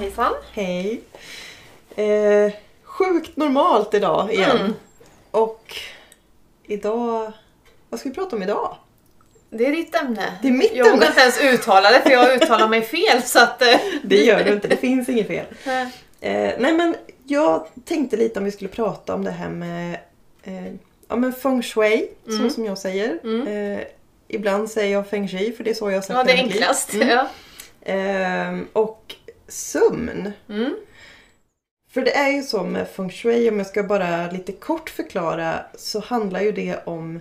hejsan. Hej. Eh, sjukt normalt idag igen. Mm. Och idag... Vad ska vi prata om idag? Det är ditt ämne. Det är mitt jag vågar ämne. inte ens uttala det för jag uttalar mig fel så att... eh, Det gör du inte, det finns inget fel. eh, nej men jag tänkte lite om vi skulle prata om det här med eh, ja, men feng shui, så Mm. som jag säger. Mm. Eh, ibland säger jag feng shui för det är så jag har sagt Ja, det är enklast. Mm. Ja. Ehm, och sömn. Mm. För det är ju så med feng shui, om jag ska bara lite kort förklara, så handlar ju det om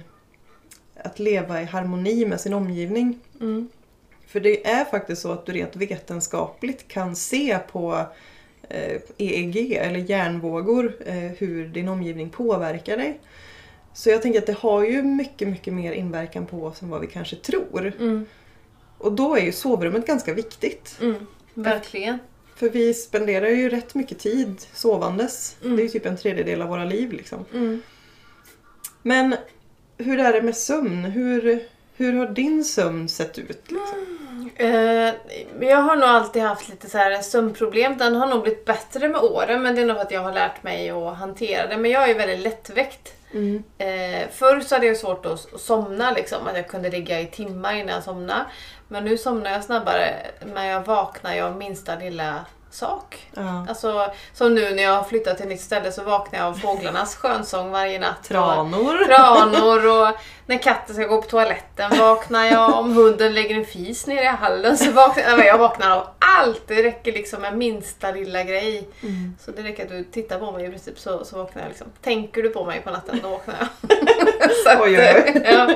att leva i harmoni med sin omgivning. Mm. För det är faktiskt så att du rent vetenskapligt kan se på eh, EEG eller hjärnvågor eh, hur din omgivning påverkar dig. Så jag tänker att det har ju mycket, mycket mer inverkan på oss än vad vi kanske tror. Mm. Och då är ju sovrummet ganska viktigt. Mm. Verkligen. För vi spenderar ju rätt mycket tid sovandes. Mm. Det är ju typ en tredjedel av våra liv liksom. Mm. Men hur är det med sömn? Hur, hur har din sömn sett ut? Liksom? Eh, jag har nog alltid haft lite så här sömnproblem. Den har nog blivit bättre med åren men det är nog för att jag har lärt mig att hantera det. Men jag är väldigt lättväckt. Mm. Eh, förr så hade jag svårt att att somna, liksom, att jag kunde ligga i timmar innan jag somnade. Men nu somnar jag snabbare, men jag vaknar jag av minsta lilla sak. Ja. Alltså, som nu när jag har flyttat till ett nytt ställe så vaknar jag av fåglarnas skönsång varje natt. Och Tranor. tranor och när katten ska gå på toaletten vaknar jag. Om hunden lägger en fis nere i hallen så vaknar jag. Jag vaknar av allt. Det räcker liksom med minsta lilla grej. Mm. Så det räcker att du tittar på mig i princip så, så vaknar jag liksom. Tänker du på mig på natten då vaknar jag. så, att, Oj, ja,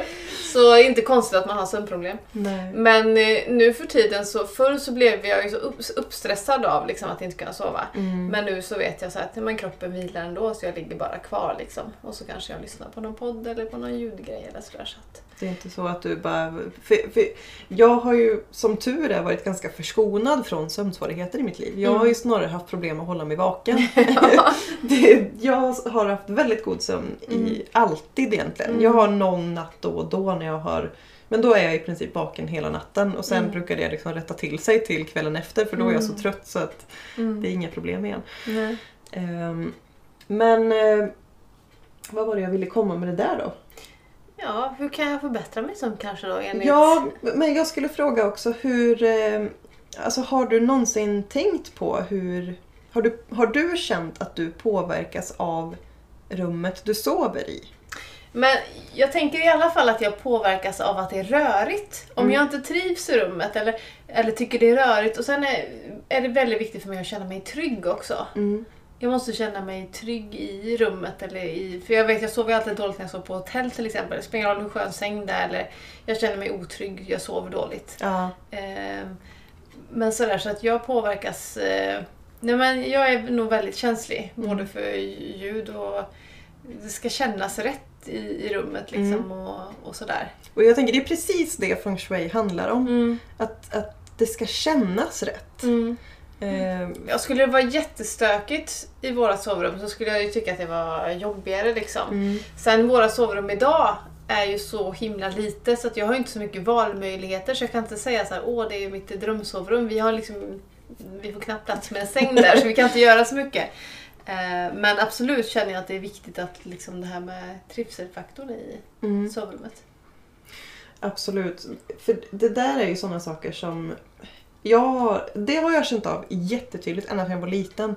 så inte konstigt att man har sömnproblem. Nej. Men eh, nu för tiden så, förr så blev jag ju så upp, uppstressad av liksom, att inte kunna sova. Mm. Men nu så vet jag så att men kroppen vilar ändå så jag ligger bara kvar liksom. Och så kanske jag lyssnar på någon podd eller på någon ljudgrej eller sådär. Så att, Det är inte så att du bara... För, för jag har ju som tur är varit ganska förskonad från sömnsvårigheter i mitt liv. Jag har ju snarare haft problem att hålla mig vaken. det, jag har haft väldigt god sömn i alltid egentligen. Mm. Jag har någon natt då och då när jag har men då är jag i princip vaken hela natten och sen Mm. brukar det liksom rätta till sig till kvällen efter för då är jag så Mm. trött så att mm. det är inga problem igen. Ehm, men eh, vad var det jag ville komma med det där då? Ja, hur kan jag förbättra mig som kanske då enligt... Ja, men jag skulle fråga också hur... Eh, alltså har du någonsin tänkt på hur... Har du, har du känt att du påverkas av rummet du sover i? Men jag tänker i alla fall att jag påverkas av att det är rörigt. Om Mm. jag inte trivs i rummet eller, eller tycker det är rörigt. Och sen är, är det väldigt viktigt för mig att känna mig trygg också. Mm. Jag måste känna mig trygg i rummet. Eller i, för jag vet, jag sover alltid dåligt när jag sover på hotell till exempel. Det spelar ingen roll hur skön säng det är. Eller jag känner mig otrygg, jag sover dåligt. Ja. Ehm, men sådär så att jag påverkas... Eh, nej men jag är nog väldigt känslig. Mm. Både för ljud och... Det ska kännas rätt i, i rummet liksom Mm. och, och sådär. Och jag tänker det är precis det feng shui handlar om. Mm. Att, att det ska kännas rätt. Mm. Eh, Ja, skulle det vara jättestökigt i våra sovrum så skulle jag ju tycka att det var jobbigare liksom. mm. Sen våra sovrum idag är ju så himla lite så att jag har inte så mycket valmöjligheter så jag kan inte säga så här, åh det är mitt drömsovrum. Vi har liksom, vi får knappt plats med en säng där så vi kan inte göra så mycket. Eh, Men absolut känner jag att det är viktigt att liksom det här med trivselfaktorn i Mm. sovrummet. Absolut. För det där är ju sådana saker som jag, det har jag känt av jättetydligt ända sedan jag var liten.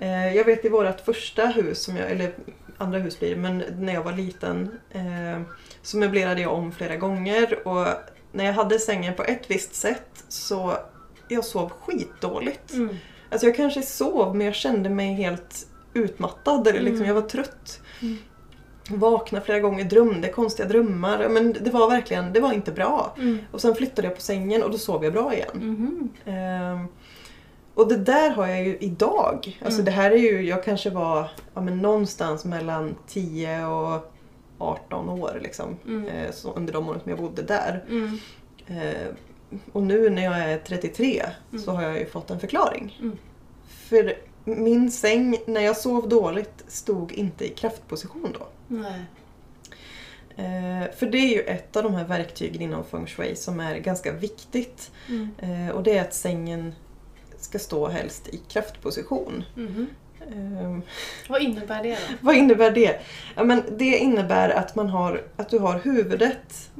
Eh, Jag vet i vårt första hus, som jag, eller andra hus blir det, men när jag var liten eh, så möblerade jag om flera gånger och när jag hade sängen på ett visst sätt så jag sov skitdåligt. Mm. Alltså jag kanske sov men jag kände mig helt utmattad eller liksom, Mm. jag var trött. Mm. Vaknade flera gånger, drömde konstiga drömmar. Men det var verkligen, det var inte bra. Mm. Och sen flyttade jag på sängen och då sov jag bra igen. Mhm. Ehm, och det där har jag ju idag. Alltså Mm. det här är ju, jag kanske var ja, men någonstans mellan 10 och 18 år liksom. Mm. Eh, så under de åren som jag bodde där. Mm. Eh, och nu när jag är 33 så Mm. har jag ju fått en förklaring. Mm. För min säng, när jag sov dåligt, stod inte i kraftposition då. Nej. Eh, för det är ju ett av de här verktygen inom feng shui som är ganska viktigt. Mm. Eh, och det är att sängen ska stå helst i kraftposition. Mhm. Ehm, Vad innebär det då? vad innebär det? Ja, men det innebär att, man har, att du har huvudet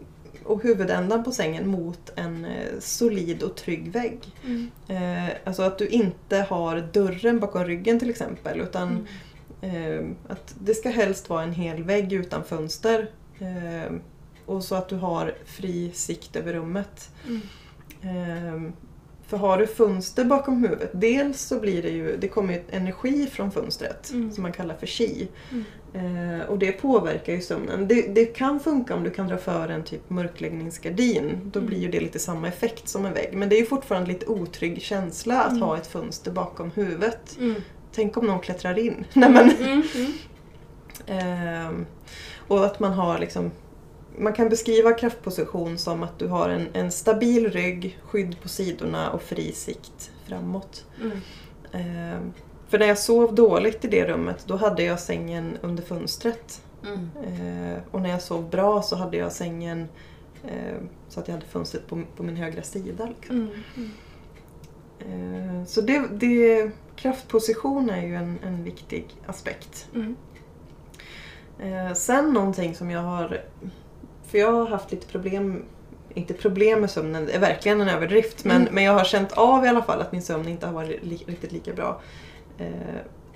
och huvudändan på sängen mot en eh, solid och trygg vägg. Mm. Eh, alltså att du inte har dörren bakom ryggen till exempel utan Mm. eh, att det ska helst vara en hel vägg utan fönster. Eh, och så att du har fri sikt över rummet. Mm. Eh, för har du fönster bakom huvudet, dels så blir det ju, det kommer ju energi från fönstret Mm. som man kallar för chi. Mm. Eh, och det påverkar ju sömnen. Det, det kan funka om du kan dra för en typ mörkläggningsgardin. Då Mm. blir ju det lite samma effekt som en vägg. Men det är ju fortfarande lite otrygg känsla att Mm. ha ett fönster bakom huvudet. Mm. Tänk om någon klättrar in. Nej, men, ehm, och att man har liksom man kan beskriva kraftposition som att du har en, en stabil rygg, skydd på sidorna och fri sikt framåt. Mm. Ehm, för när jag sov dåligt i det rummet då hade jag sängen under fönstret. Mm. Eh, och när jag sov bra så hade jag sängen eh, så att jag hade fönstret på, på min högra sida. Liksom. Mm. Mm. Eh, så det, det, kraftposition är ju en, en viktig aspekt. Mm. Eh, sen någonting som jag har... För jag har haft lite problem, inte problem med sömnen, det är verkligen en överdrift, men, Mm. men jag har känt av i alla fall att min sömn inte har varit li, riktigt lika bra eh,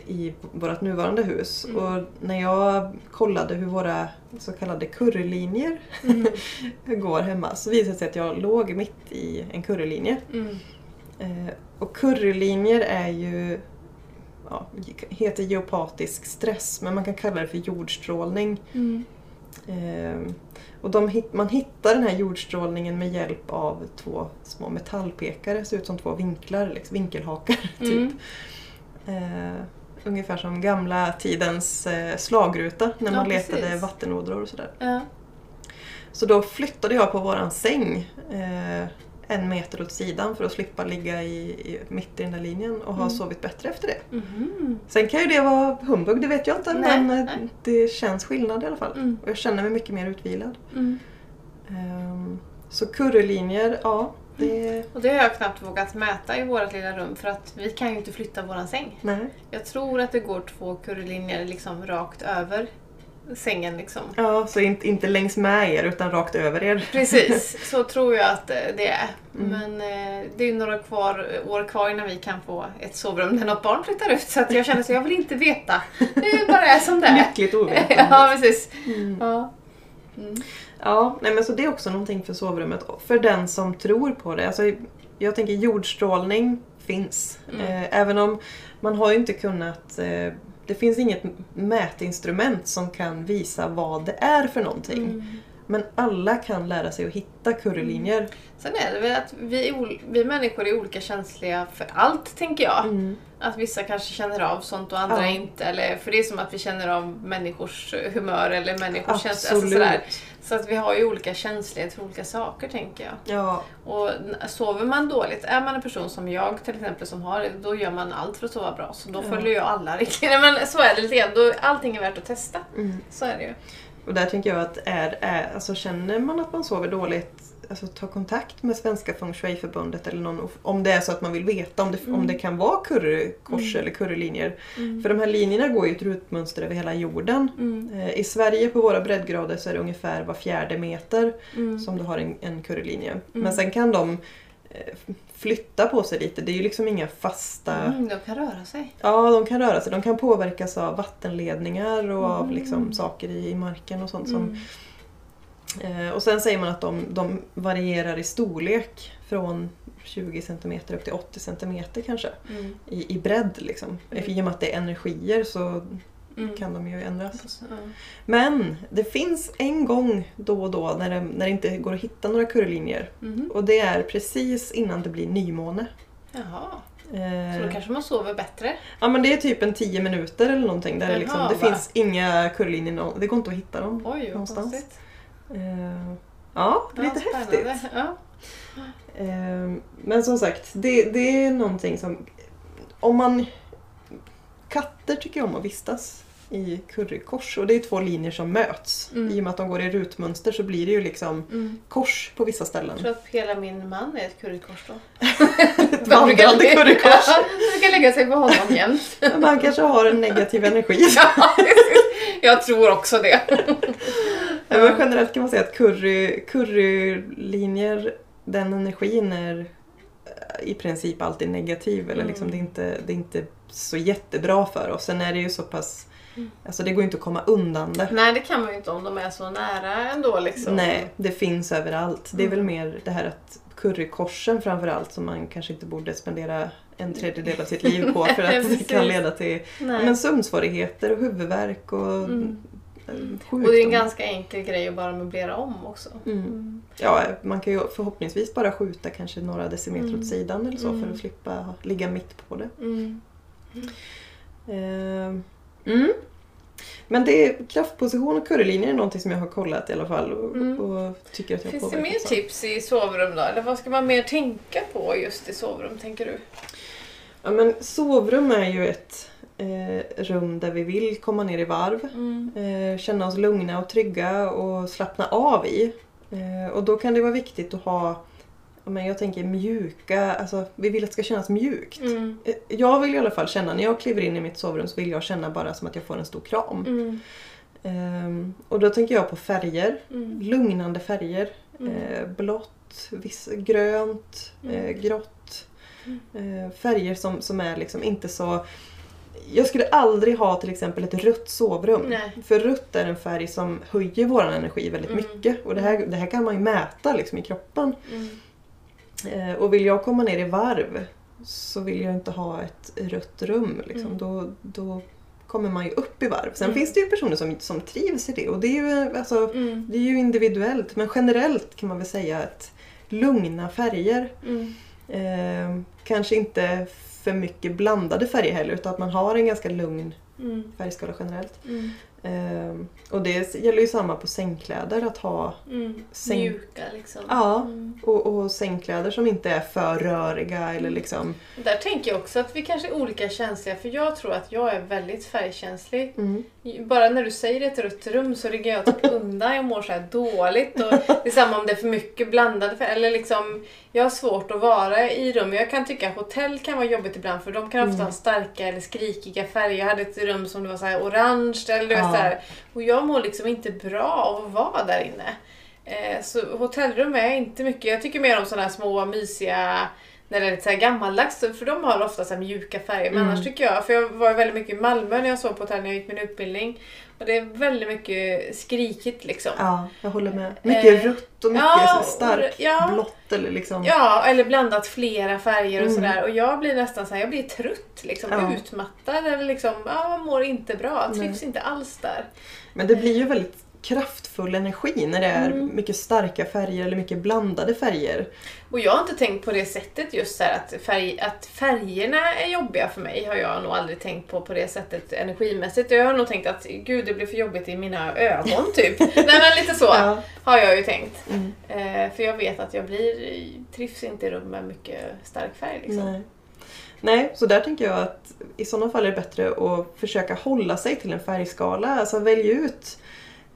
i vårt nuvarande hus. Mm. Och när jag kollade hur våra så kallade currylinjer Mm. går hemma så visade det sig att jag låg mitt i en currylinje. Mm. Eh, och currylinjer är ju ja, heter geopatisk stress men man kan kalla det för jordstrålning. Mm. Eh, och de, man hittar den här jordstrålningen med hjälp av två små metallpekare, ser ut som två vinklar, liksom, vinkelhakar. Typ. Mm. Eh, ungefär som gamla tidens eh, slagruta när Ja, man letade precis. vattenådror och sådär. Ja. Så då flyttade jag på våran säng eh, en meter åt sidan för att slippa ligga i, i, mitt i den där linjen och ha Mm. sovit bättre efter det. Mhm. Sen kan ju det vara humbug, det vet jag inte, Nej, men eh, nej. det känns skillnad i alla fall. Mm. Och jag känner mig mycket mer utvilad. Mm. Ehm, så currylinjer, ja. Det, Och det har jag knappt vågat mäta i vårt lilla rum för att vi kan ju inte flytta våran säng. nej. Jag tror att det går två currylinjer liksom rakt över sängen liksom. Ja, så inte, inte längs med er utan rakt över er. Precis, så tror jag att eh, det är. Mm. Men eh, det är ju några kvar, år kvar innan vi kan få ett sovrum när något barn flyttar ut. Så att jag känner så jag vill inte veta. Det bara är som det är. Lyckligt ovetande. ja, precis. Mm. Ja. Mm. Ja, nej men så det är också någonting för sovrummet. För den som tror på det. Alltså, jag tänker jordstrålning finns. Mm. Eh, även om man har ju inte kunnat... Eh, det finns inget mätinstrument som kan visa vad det är för någonting. Mm. Men alla kan lära sig att hitta currylinjer. Sen är det väl att vi, vi människor är olika känsliga för allt, tänker jag. Mm. Att vissa kanske känner av sånt och andra Ja. inte. Eller, för det är som att vi känner av människors humör eller människors känslor. Alltså sådär. Så att vi har ju olika känslighet för olika saker, tänker jag. Ja, Och sover man dåligt, är man en person som jag till exempel som har det, då gör man allt för att sova bra. Så då Ja. följer jag alla riktlinjer. Men så är det lite grann. Allting är värt att testa. mm. Så är det ju. Och där tänker jag att är, är, alltså känner man att man sover dåligt Alltså ta kontakt med Svenska Feng Shui-förbundet eller någon om det är så att man vill veta om det, om Mm. det kan vara currykors Mm. eller currylinjer. Mm. För de här linjerna går ju ett rutmönster över hela jorden. Mm. Eh, I Sverige på våra breddgrader så är det ungefär var fjärde meter Mm. som du har en, en currylinje. Men sen kan de flytta på sig lite. Det är ju liksom inga fasta... Mm, de kan röra sig. Ja, de kan röra sig. De kan påverkas av vattenledningar och av Mm. liksom saker i, i marken och sånt. Som, Mm. eh, och sen säger man att de, de varierar i storlek från 20 cm upp till 80 cm kanske. Mm. I, i bredd liksom. Mm. I och med att det är energier så Mm. kan de ju ändras. Ja. Men det finns en gång då och då när det, när det inte går att hitta några currylinjer. Mhm. Och det är precis innan det blir nymåne. Jaha, Eh, så då kanske man sover bättre? Ja men det är typ en 10 minuter eller någonting. Där det, liksom, Jaha, det finns inga currylinjer, nå- det går inte att hitta dem. Oj, Någonstans. konstigt. Eh, ja, lite ja, häftigt. spännande. Ja. Eh, men som sagt, det, det är någonting som... Om man... Katter tycker om att vistas i currykors och det är två linjer som möts. Mm. I och med att de går i rutmönster så blir det ju liksom Mm. kors på vissa ställen. Jag tror att hela min man är ett currykors då. Ett vandrande currykors. Ja, man kan lägga sig på honom jämt. Men han kanske har en negativ energi. Ja, jag tror också det. Men generellt kan man säga att curry, currylinjer, den energin är i princip alltid negativ. Eller Mm. liksom, det, är inte, det är inte så jättebra för oss. Sen är det ju så pass... Mm. Alltså det går ju inte att komma undan det. Nej, det kan man ju inte om de är så nära ändå liksom. Nej, det finns överallt. Det är Mm. väl mer det här att currykorsen framförallt som man kanske inte borde spendera en tredjedel av sitt liv på för att det kan leda till ja, Nej. men sömnsvårigheter och huvudvärk och Mm. Eh, Och sjukdom. det är en ganska enkel grej att bara möblera om också. Mm. Mm. Ja, man kan ju förhoppningsvis bara skjuta kanske några decimeter Mm. åt sidan eller så Mm. för att slippa ha- ligga mitt på det. Mm. Eh, mm. Men det är kraftposition och currylinjer är någonting som jag har kollat i alla fall och, Mm. och tycker att jag Finns det mer av. tips i sovrum då? Eller vad ska man mer tänka på just i sovrum, tänker du? Ja, men sovrum är ju ett eh, rum där vi vill komma ner i varv. Mm. Eh, känna oss lugna och trygga och slappna av i. Eh, och då kan det vara viktigt att ha men jag tänker mjuka, alltså vi vill att det ska kännas mjukt. Mm. Eh, Jag vill i alla fall känna, när jag kliver in i mitt sovrum så vill jag känna bara som att jag får en stor kram. Mm. Ehm, och då tänker jag på färger, Mm. lugnande färger. Mm. Eh, blått, viss, grönt, Mm. eh, grått. Eh, färger som, som är liksom inte så... Jag skulle aldrig ha till exempel ett rött sovrum. Nej. För rött är en färg som höjer vår energi väldigt Mm. mycket. Och det här, det här kan man ju mäta liksom i kroppen. Mm. Eh, och vill jag komma ner i varv så vill jag inte ha ett rött rum. Liksom. Mm. Då, då kommer man ju upp i varv. Sen Mm. finns det ju personer som, som trivs i det och det är, ju, alltså, Mm. det är ju individuellt. Men generellt kan man väl säga att lugna färger. Mm. Eh, kanske inte för mycket blandade färger heller utan att man har en ganska lugn Mm. färgskala generellt. Mm. Eh, och det gäller ju samma på sängkläder. Att ha Mm. Säng- Mjuka liksom. Ja. Mm. och, och sängkläder som inte är för röriga eller liksom... Där tänker jag också att vi kanske är olika känsliga för jag tror att jag är väldigt färgkänslig. Mm. Bara när du säger ett rött rum så ryggar jag typ undan, jag mår så här dåligt. Och det är samma om det är för mycket blandade färger. Eller liksom, jag har svårt att vara i rum. Jag kan tycka att hotell kan vara jobbigt ibland för de kan ofta Mm. ha starka eller skrikiga färger. Jag hade ett rum som det var så här orange eller du vet Ja. så här. Och jag mår liksom inte bra av att vara där inne. Eh, så hotellrum är inte mycket. Jag tycker mer om sådana här små mysiga när det är lite så här gammaldags, för de har ofta så mjuka färger. Men Mm. annars tycker jag, för jag var väldigt mycket i Malmö när jag sov på hotell när jag gick min utbildning. Och det är väldigt mycket skrikigt liksom. Ja, jag håller med. Mycket Eh, rött och mycket ja, starkt ja. blått eller liksom... Ja, eller blandat flera färger och Mm. sådär. Och jag blir nästan så här, jag blir trött, liksom, Ja. utmattad eller liksom, ja, man mår inte bra. Trivs inte alls där. Men det blir ju väldigt kraftfull energi när det är Mm. mycket starka färger eller mycket blandade färger. Och jag har inte tänkt på det sättet just så att, färg, att färgerna är jobbiga för mig har jag nog aldrig tänkt på på det sättet energimässigt. Jag har nog tänkt att gud det blir för jobbigt i mina ögon typ. Nej men lite så Ja. har jag ju tänkt. Mm. Eh, för jag vet att jag blir, trivs inte i rum med mycket stark färg liksom. Nej. Nej, så där tänker jag att i sådana fall är det bättre att försöka hålla sig till en färgskala. Alltså välj ut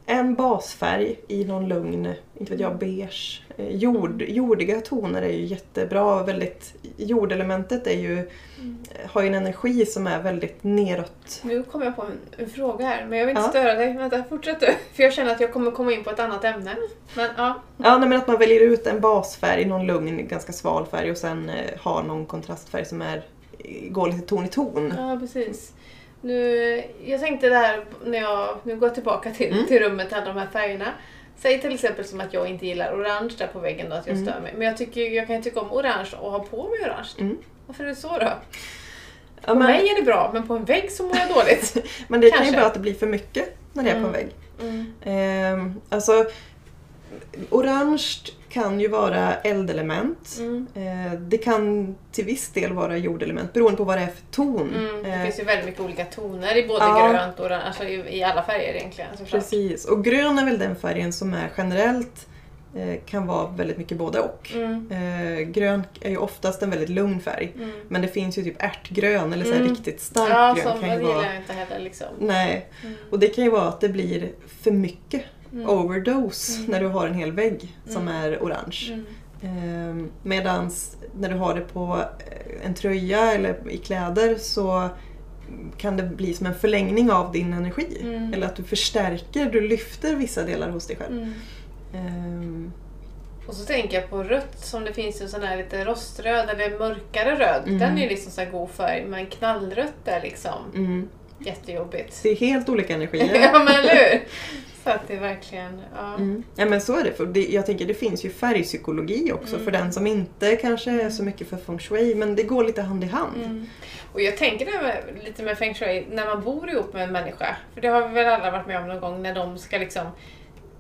en basfärg i någon lugn, inte vet jag, beige. Eh, Jord, jordiga toner är ju jättebra. Väldigt, jordelementet är ju, Mm. har ju en energi som är väldigt neråt. Nu kom jag på en, en fråga här, men jag vill inte Ja. störa dig. Vänta, fortsätt du. För jag känner att jag kommer komma in på ett annat ämne. Men ja. Ja, nej, men att man väljer ut en basfärg, någon lugn, ganska sval färg och sen eh, har någon kontrastfärg som är, går lite ton i ton. Ja, precis. Nu, jag tänkte det här när jag, nu går jag tillbaka till, Mm. till rummet, alla de här färgerna. Säg till exempel som att jag inte gillar orange där på väggen då, att jag Mm. stör mig. Men jag, tycker, jag kan ju tycka om orange och ha på mig orange. Mm. Varför är det så då? Ja, På men, mig är det bra, men på en vägg så mår jag dåligt. men det kan ju kanske. vara att det blir för mycket när det är på Mm. en vägg. Mm. Ehm, alltså, orange kan ju vara eldelement. Mm. Eh, det kan till viss del vara jordelement beroende på vad det är för ton. Mm. Det Eh, finns ju väldigt mycket olika toner i både Ja. grönt och orange, alltså i, alla färger egentligen såklart. Precis, och grön är väl den färgen som är generellt eh, kan vara väldigt mycket både och. Mm. Grön är ju oftast en väldigt lugn färg. Mm. Men det finns ju typ ärtgrön eller så Mm. riktigt stark Ja, grön. det ju gillar vara... jag inte heller liksom. Nej. Mm. Och det kan ju vara att det blir för mycket Mm. overdose Mm. när du har en hel vägg som Mm. är orange. Mm. Eh, medans när du har det på eh, en tröja eller i kläder så kan det bli som en förlängning av din energi. Mm. Eller att du förstärker, du lyfter vissa delar hos dig själv. Mm. Ehm, Och så tänker jag på rött som det finns ju sån här lite roströd eller mörkare röd. Mm. Den är ju liksom så här god färg men knallrött är liksom mm. jättejobbigt. Det är helt olika energier. ja men eller hur? Så att det verkligen, ja. Mm. Ja men så är det. För det, jag tänker det finns ju färgpsykologi också Mm. för den som inte kanske är så mycket för feng shui men det går lite hand i hand. Mm. Och jag tänker det med, lite med feng shui när man bor ihop med en människa. För det har vi väl alla varit med om någon gång när de ska liksom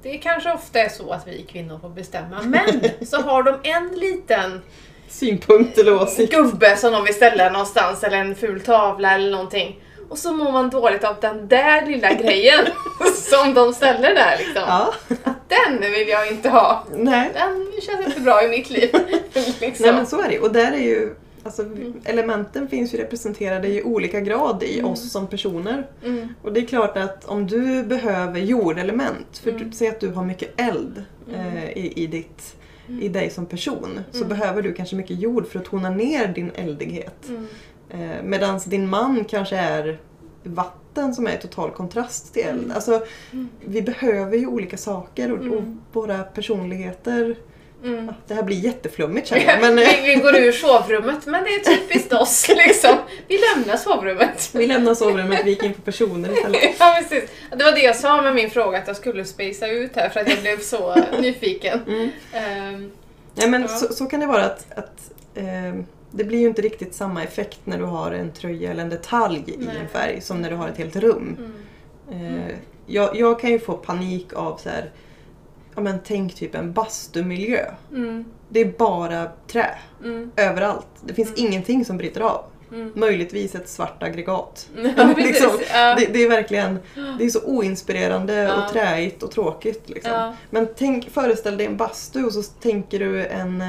det kanske ofta är så att vi kvinnor får bestämma men så har de en liten Synpunkt eller åsikt. gubbe som de vill ställa någonstans eller en ful tavla eller någonting. Och så mår man dåligt av den där lilla grejen som de ställer där liksom. Ja, Den vill jag inte ha. nej. Den känns inte bra i mitt liv. liksom. nej men så är det Och där är ju Alltså, Mm. Elementen finns ju representerade i olika grad i Mm. oss som personer. mm. Och det är klart att om du behöver jordelement, för Mm. säger att du har mycket eld Mm. eh, i, i, ditt, Mm. i dig som person, så Mm. behöver du kanske mycket jord för att tona ner din eldighet. Eh, Medan din man kanske är vatten som är total kontrast till eld. Mm. Alltså, Mm. vi behöver ju olika saker och, och Mm. våra personligheter. Mm. Det här blir jätteflummigt känner jag. Men, eh, vi, går ur sovrummet, men det är typiskt oss liksom. Vi lämnar sovrummet. vi lämnar sovrummet, vi gick in på personer istället. Ja, precis. Det var det jag sa med min fråga, att jag skulle spacea ut här för att jag blev så nyfiken. Mm. Ehm, Nej, men Ja. så, så kan det vara att, att eh, det blir ju inte riktigt samma effekt när du har en tröja eller en detalj i Nej. en färg som när du har ett helt rum. mm. Eh, jag, jag kan ju få panik av så här, ja men tänk typ en bastumiljö. Mm. Det är bara trä Mm. överallt. Det finns Mm. ingenting som bryter av. Mm. Möjligtvis ett svart aggregat. Ja. Liksom, ja. Det, det är verkligen det är så oinspirerande Ja. och träigt och tråkigt. Liksom. Men tänk, föreställ dig en bastu och så tänker du en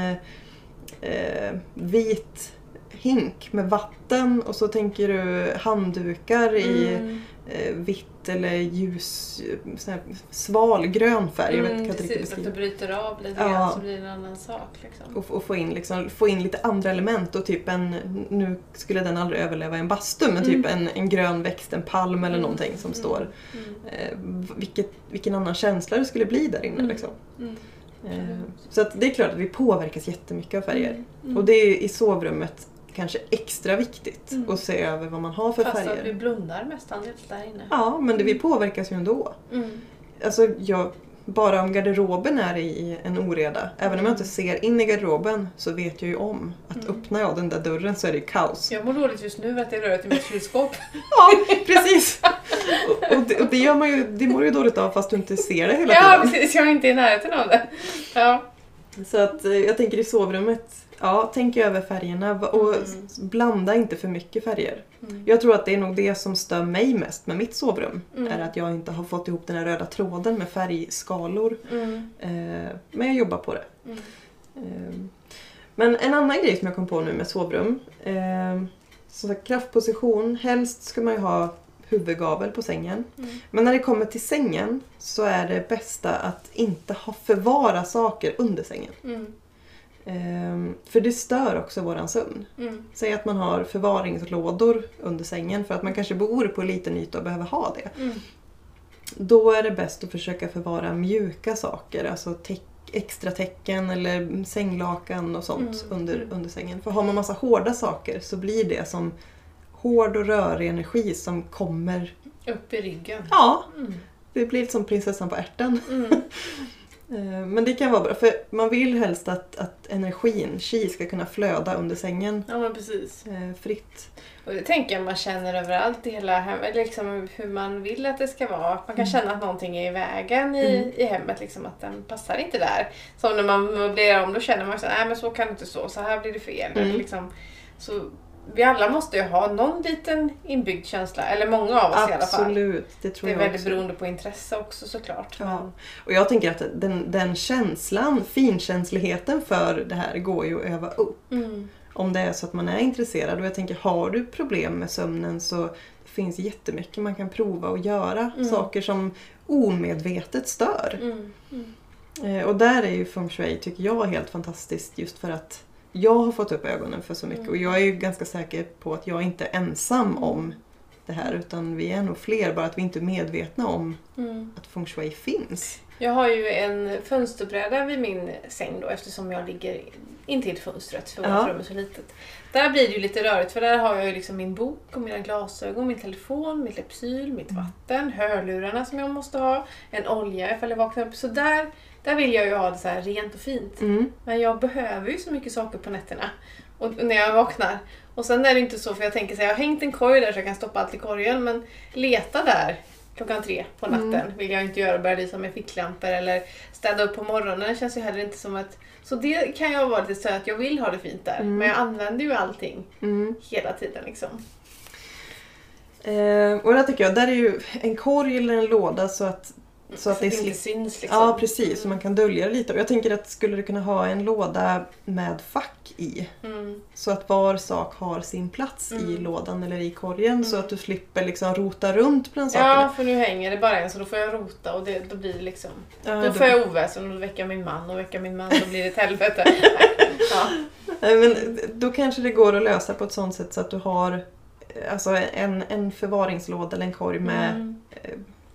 eh, vit hink med vatten och så tänker du handdukar i Mm. eh, vitt eller ljus, här sval grön färg. Jag vet, kan Mm, riktigt precis, att du bryter av lite Ja. grann så blir det en annan sak. Liksom. Och, och få, in liksom, få in lite andra element och typ en, nu skulle den aldrig överleva i en bastu, men typ en, en grön växt, en palm eller Mm. någonting som står. Mm. Eh, vilket, vilken annan känsla det skulle bli där inne. Mm. Liksom. Mm. Eh, så att det är klart att vi påverkas jättemycket av färger. Mm. Och det är i sovrummet kanske extra viktigt Mm. att se över vad man har för Fast färger. att vi blundar mestadels där inne. Ja, men det, vi påverkas ju ändå. Mm. Alltså, jag, bara om garderoben är i en oreda, även om jag inte ser in i garderoben så vet jag ju om att Mm. öppnar jag den där dörren så är det kaos. Jag mår dåligt just nu att jag rör till mitt kylskåp. Ja, precis! och, och, det, och det gör man ju, det mår ju dåligt av fast du inte ser det hela ja, tiden. precis. Jag är inte i närheten av det. Ja. Så att eh, jag tänker i sovrummet, ja, tänk över färgerna och Mm. blanda inte för mycket färger. Mm. Jag tror att det är nog det som stör mig mest med mitt sovrum. Mm. Är att jag inte har fått ihop den här röda tråden med färgskalor. Mm. Eh, men jag jobbar på det. Eh, men en annan grej som jag kom på nu med sovrum. Eh, så kraftposition, helst ska man ju ha huvudgavel på sängen. Mm. Men när det kommer till sängen så är det bästa att inte ha förvara saker under sängen. Mm. Eh, för det stör också våran sömn. Mm. Säg att man har förvaringslådor under sängen för att man kanske bor på en liten yta och behöver ha det. Mm. Då är det bäst att försöka förvara mjuka saker, alltså täck, extra täcken eller sänglakan och sånt Mm. under, under sängen. För har man massa hårda saker så blir det som hård och rörig energi som kommer... Upp i ryggen. Ja, Mm. det blir som prinsessan på ärten. Mm. Eh, Men det kan vara bra, för man vill helst att, att energin, chi, ska kunna flöda under sängen Ja men precis. eh, fritt. Och det tänker jag man känner överallt i hela hemmet, liksom hur man vill att det ska vara. Man kan Mm. känna att någonting är i vägen i, Mm. i hemmet, liksom, att den passar inte där. Som när man möblerar om, då känner man att nej men så kan det inte stå, så här blir det fel. Mm. Liksom, så vi alla måste ju ha någon liten inbyggd känsla, eller många av oss i alla fall. Absolut, det tror Det är jag väldigt också. beroende på intresse också såklart. Ja. Och jag tänker att den, den känslan, finkänsligheten för det här går ju att öva upp. Mm. Om det är så att man är intresserad. Och jag tänker, har du problem med sömnen så finns jättemycket man kan prova att göra. Mm. Saker som omedvetet stör. Mm. Mm. Eh, och där är ju feng shui, tycker jag, helt fantastiskt just för att jag har fått upp ögonen för så mycket. Mm. Och jag är ju ganska säker på att jag inte är ensam om det här. Utan vi är nog fler, bara att vi inte är medvetna om Mm. att feng shui finns. Jag har ju en fönsterbräda vid min säng då eftersom jag ligger intill fönstret för Ja. vårt rum är så litet. Där blir det ju lite rörigt för där har jag ju liksom min bok och mina glasögon, min telefon, mitt Lypsyl, mitt Mm. vatten, hörlurarna som jag måste ha, en olja ifall jag vaknar upp. Så där, där vill jag ju ha det så här rent och fint. Mm. Men jag behöver ju så mycket saker på nätterna. Och när jag vaknar. Och sen är det inte så, för jag tänker så här, jag har hängt en korg där så jag kan stoppa allt i korgen. Men leta där klockan tre på natten Mm. vill jag inte göra. Börja lysa med ficklampor eller städa upp på morgonen. Känns ju heller inte som att... Så det kan jag vara lite så att jag vill ha det fint där. Mm. Men jag använder ju allting Mm. hela tiden liksom. Eh, och där tycker jag, där är ju en korg eller en låda så att, så att det inte syns liksom. Ja precis, så man kan dölja det lite. Och jag tänker att skulle du kunna ha en låda med fack i. Mm. Så att var sak har sin plats i Mm. lådan eller i korgen. Så Mm. att du slipper liksom rota runt bland sakerna. Ja, för nu hänger det bara en så då får jag rota och det, då blir det liksom... Ja, Då då- får jag oväsen och då väcker jag min man och väcker min man då blir det ett helvete. ja. Men då kanske det går att lösa på ett sånt sätt så att du har eh, alltså en, en förvaringslåda eller en korg med, Mm.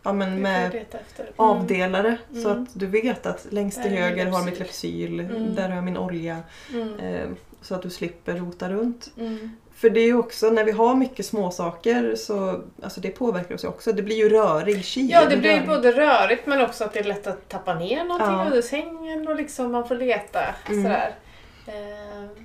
Ja, men med efter. Mm. avdelare. Så Mm. att du vet att längst till höger har mitt Lypsyl, Mm. där har jag min olja. Mm. Eh, så att du slipper rota runt. Mm. För det är ju också, när vi har mycket småsaker så alltså det påverkar oss ju också. Det blir ju rörig kyl. Ja, det blir ju både rörigt men också att det är lätt att tappa ner någonting Ja. under sängen och liksom man får leta Mm. sådär. Eh,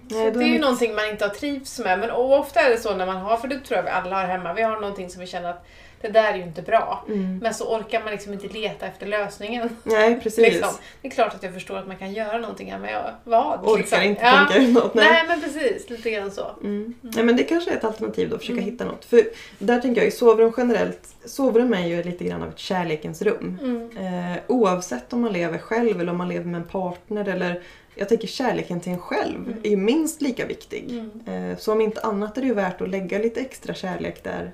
så Nej, det är ju mitt- någonting man inte har trivts med men ofta är det så när man har, för det tror jag vi alla har hemma, vi har någonting som vi känner att det där är ju inte bra. Mm. Men så orkar man liksom inte leta efter lösningen. Nej precis. Liksom. Det är klart att jag förstår att man kan göra någonting här, men jag, vad? Orkar liksom? inte ja. tänka ut något. Nej. Nej men precis, lite grann så. Mm. Nej men det kanske är ett alternativ då, att försöka Mm. hitta något. För där tänker jag i sovrum generellt, sovrum är ju lite grann av ett kärlekens rum. Mm. Eh, oavsett om man lever själv eller om man lever med en partner eller jag tänker kärleken till en själv Mm. är ju minst lika viktig. Mm. Eh, så om inte annat är det ju värt att lägga lite extra kärlek där.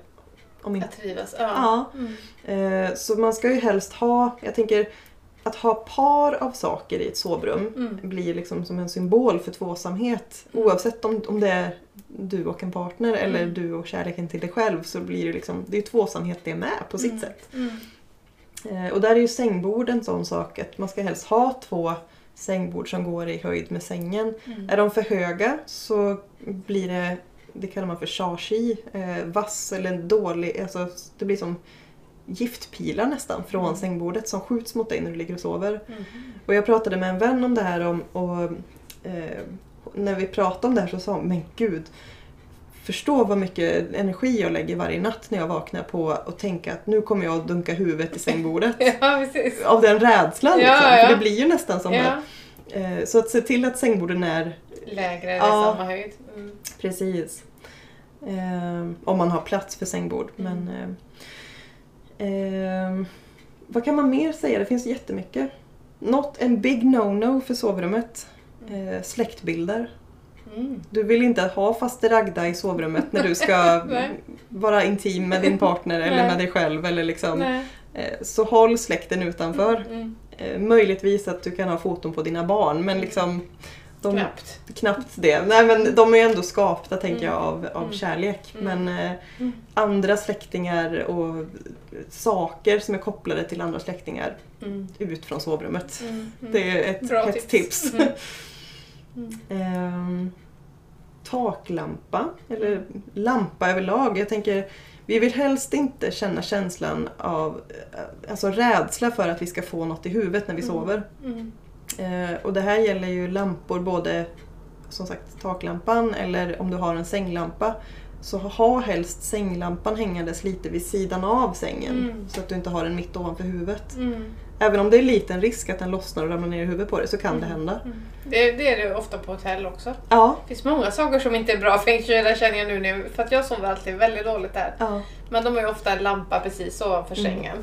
Om inte, Att trivas. Ja. ja. Mm. Eh, så man ska ju helst ha, jag tänker att ha par av saker i ett sovrum Mm. blir liksom som en symbol för tvåsamhet. Mm. Oavsett om, om det är du och en partner eller Mm. du och kärleken till dig själv så blir det liksom, det är tvåsamhet det med på sitt Mm. sätt. Mm. Eh, och där är ju sängbord en sån sak att man ska helst ha två sängbord som går i höjd med sängen. Är de för höga så blir det, det kallar man för shashi, eh, vass eller dålig, alltså det blir som giftpilar nästan från Mm. sängbordet som skjuts mot dig när du ligger och sover. Mm. Och jag pratade med en vän om det här om, och eh, när vi pratade om det här så sa hon, men gud, förstå vad mycket energi jag lägger varje natt när jag vaknar på att tänka att nu kommer jag att dunka huvudet i sängbordet. Ja. Av den rädslan Ja, liksom. ja. För det blir ju nästan som det. Eh, så att se till att sängborden är Lägre eller Ja. samma höjd. Mm. precis. Eh, om man har plats för sängbord. Mm. Men eh, eh, vad kan man mer säga? Det finns jättemycket. Något, en big no-no för sovrummet. Eh, släktbilder. Mm. Du vill inte ha faste Ragda i sovrummet när du ska vara intim med din partner eller med dig själv. Eller liksom. Nej. Eh, Så håll släkten utanför. Mm. Eh, Möjligtvis att du kan ha foton på dina barn men liksom de, Knappt. knappt det. Nej men de är ju ändå skapta tänker jag Mm. av, av Mm. kärlek. Mm. Men eh, andra släktingar och saker som är kopplade till andra släktingar ut från sovrummet. Mm. Mm. Det är ett Bra hett tips. Mm. Ehm, taklampa, eller lampa överlag. Jag tänker, vi vill helst inte känna känslan av eh, alltså rädsla för att vi ska få något i huvudet när vi Mm. sover. Mm. Eh, och det här gäller ju lampor både som sagt taklampan eller om du har en sänglampa så ha helst sänglampan hängandes lite vid sidan av sängen. Mm. Så att du inte har den mitt ovanför huvudet. Mm. Även om det är liten risk att den lossnar och ramlar ner i huvudet på dig så kan det hända. Mm. Det, det är det ofta på hotell också. Ja. Det finns många saker som inte är bra feng shui, det känner jag nu för att jag sover alltid väldigt dåligt där. ja. Men de har ju ofta en lampa precis ovanför Mm. sängen.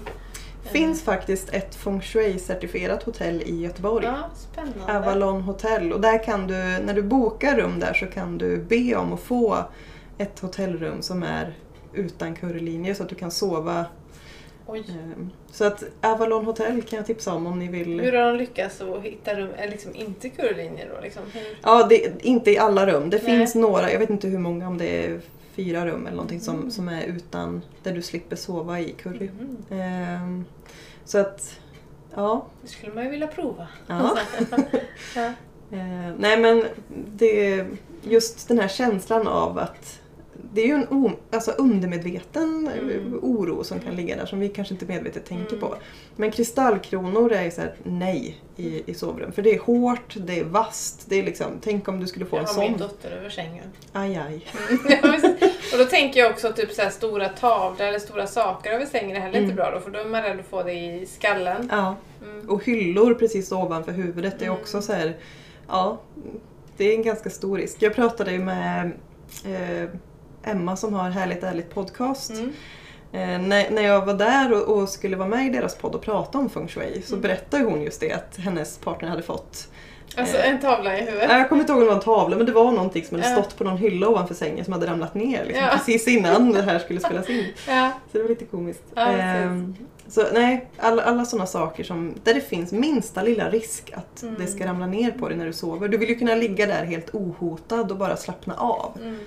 Finns faktiskt ett feng shui-certifierat hotell i Göteborg. Ja, spännande. Avalon Hotel. Och där kan du, när du bokar rum där så kan du be om att få ett hotellrum som är utan currylinje så att du kan sova. Oj. eh, Så att Avalon Hotel kan jag tipsa om om ni vill. Hur har de lyckats att hitta rum, liksom inte currylinjer då? Liksom? Ja, det, inte i alla rum. Det Nej. finns några, jag vet inte hur många, om det är fyra rum eller någonting som, Mm. som är utan, där du slipper sova i curry. Mm. Ehm, så att, ja. Det skulle man ju vilja prova. ja. ja. Eh, nej men det, just den här känslan av att det är ju en o, alltså undermedveten Mm. oro som kan ligga där som vi kanske inte medvetet tänker Mm. på. Men kristallkronor är ju så här, nej i, i sovrum. För det är hårt, det är vasst, det är liksom, tänk om du skulle få Jag en har min sån. dotter över sängen. Aj aj. Och då tänker jag också typ så här stora tavlor eller stora saker över sängen är heller Mm. inte bra då för då är man rädd att få det i skallen. Ja. Mm. Och hyllor precis ovanför huvudet det är Mm. också så här, ja, det är en ganska stor risk. Jag pratade ju med eh, Emma som har Härligt Ärligt podcast. Mm. Eh, när, när jag var där och, och skulle vara med i deras podd och prata om feng shui så Mm. berättade hon just det att hennes partner hade fått Alltså Eh. en tavla i huvudet. Jag kommer inte ihåg om det var en tavla men det var någonting som hade stått på någon hylla ovanför sängen som hade ramlat ner liksom, Ja. precis innan det här skulle spelas in. Ja. Så det var lite komiskt. Ja. Ehm, så nej, alla, alla sådana saker som, där det finns minsta lilla risk att Mm. det ska ramla ner på dig när du sover. Du vill ju kunna ligga där helt ohotad och bara slappna av. Mm.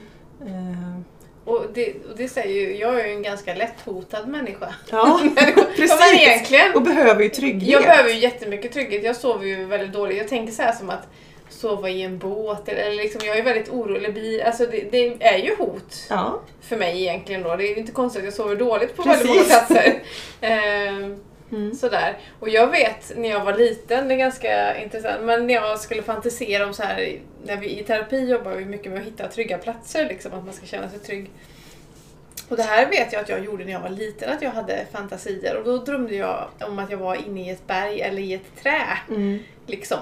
Ehm, Och, det, och det säger ju, jag är ju en ganska lätt hotad människa. ja, Ja, men precis! egentligen. Och behöver ju trygghet. Jag behöver ju jättemycket trygghet. Jag sover ju väldigt dåligt. Jag tänker så här som att sova i en båt eller liksom, jag är väldigt orolig. Alltså det, det är ju hot Ja, för mig egentligen då. Det är inte konstigt att jag sover dåligt på Precis. väldigt många platser. Mm. Sådär. Och jag vet när jag var liten, det är ganska intressant, men när jag skulle fantisera om så här, när vi i terapi jobbar vi mycket med att hitta trygga platser, liksom, att man ska känna sig trygg. Och det här vet jag att jag gjorde när jag var liten, att jag hade fantasier och då drömde jag om att jag var inne i ett berg eller i ett trä. Mm. Liksom.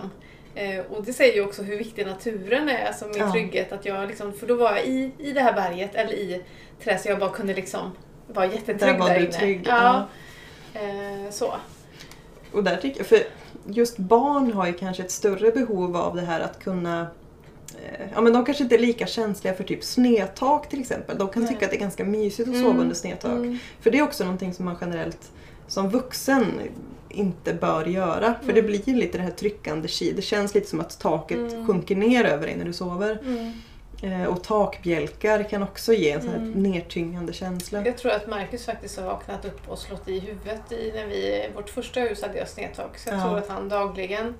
Eh, och det säger ju också hur viktig naturen är, alltså min Ja. trygghet. Att jag liksom, för då var jag i, i det här berget eller i trä så jag bara kunde liksom vara jättetrygg Där där, var du inne. trygg, Ja. Eh, så. Och där tycker jag, för just barn har ju kanske ett större behov av det här att kunna eh, Ja men de kanske inte är lika känsliga för typ snedtak till exempel. De kan Nej. tycka att det är ganska mysigt att Mm. sova under snedtak. Mm. För det är också någonting som man generellt som vuxen inte bör göra. För Mm. det blir lite det här tryckande. Det känns lite som att taket Mm. sjunker ner över dig när du sover. Eh, och takbjälkar kan också ge en sån här Mm. nedtyngande känsla. Jag tror att Marcus faktiskt har vaknat upp och slått i huvudet i när vi, vårt första hus hade jag snedtak. Så jag Ja. tror att han dagligen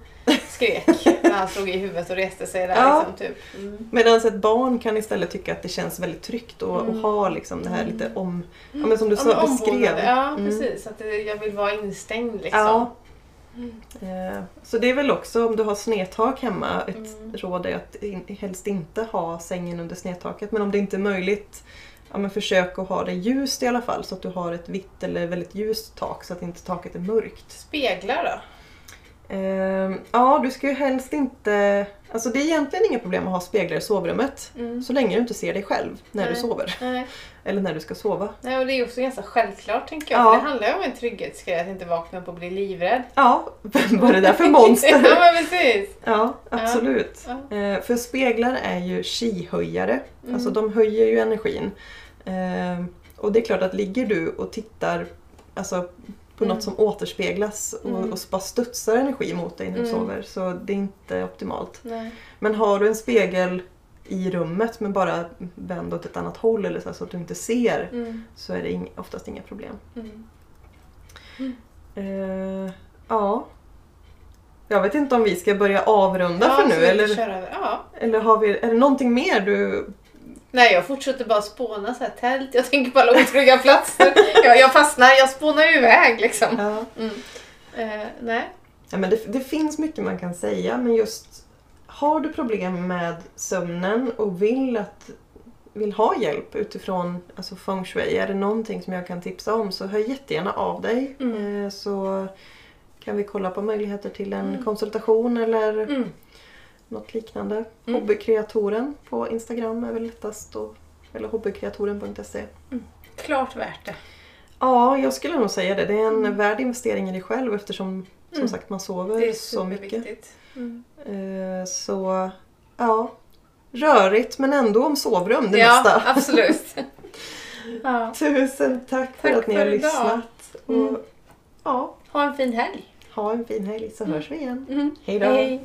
skrek när han slog i huvudet och reste sig där. Ja. Liksom, typ. mm. Medan ett barn kan istället tycka att det känns väldigt tryggt och, Mm. och ha liksom det här Mm. lite om... Ja men som du Ja, sa, beskrev. Ja, Mm. precis. Att det, jag vill vara instängd liksom. Ja. Mm. Eh, Så det är väl också om du har snedtak hemma, ett Mm. råd är att in- helst inte ha sängen under snedtaket. Men om det inte är möjligt, ja, försök att ha det ljust i alla fall så att du har ett vitt eller väldigt ljust tak så att inte taket är mörkt. Speglar då? Eh, Ja, du ska ju helst inte... Alltså det är egentligen inga problem att ha speglar i sovrummet. Mm. Så länge du inte ser dig själv när du Nej. sover. Nej. Eller när du ska sova. Nej, och det är också ganska självklart tänker jag. Ja. För det handlar ju om en trygghetsgrej, att inte vakna upp och bli livrädd. Ja, vad är det där för ja, monster? men precis. Ja, absolut. Ja. Eh, för speglar är ju chi-höjare. Mm. Alltså de höjer ju energin. Eh, och det är klart att ligger du och tittar alltså, på Mm. något som återspeglas och, Mm. och bara studsar energi mot dig när du Mm. sover så det är inte optimalt. Nej. Men har du en spegel i rummet men bara vänd åt ett annat håll eller så, så att du inte ser Mm. så är det ing- oftast inga problem. Eh, ja. Jag vet inte om vi ska börja avrunda Ja, för nu eller. Ja. eller har vi, är det någonting mer du... Nej, jag fortsätter bara spåna så här tält. Jag tänker på alla otrygga platser. Jag, jag fastnar, jag spånar ju iväg liksom. Ja. Mm. Eh, nej. Ja, men det, det finns mycket man kan säga men just har du problem med sömnen och vill att vill ha hjälp utifrån alltså feng shui, är det någonting som jag kan tipsa om så hör jättegärna av dig. Mm. Eh, så kan vi kolla på möjligheter till en Mm. konsultation eller Mm. Något liknande. Mm. Hobbykreatoren på Instagram är väl lättast. Och, eller hobbykreatoren.se. Klart värt det. Ja, jag skulle nog säga det. Det är en Mm. värd investering i dig själv eftersom som Mm. sagt man sover så mycket. Mm. Eh, Så ja, rörigt men ändå om sovrum det Ja, mesta. absolut. ja. Tusen tack för Tack att ni för har lyssnat. Mm. Och, ja, Ha en fin helg. ha en fin helg så hörs vi igen. Mm. Hej då! Hej.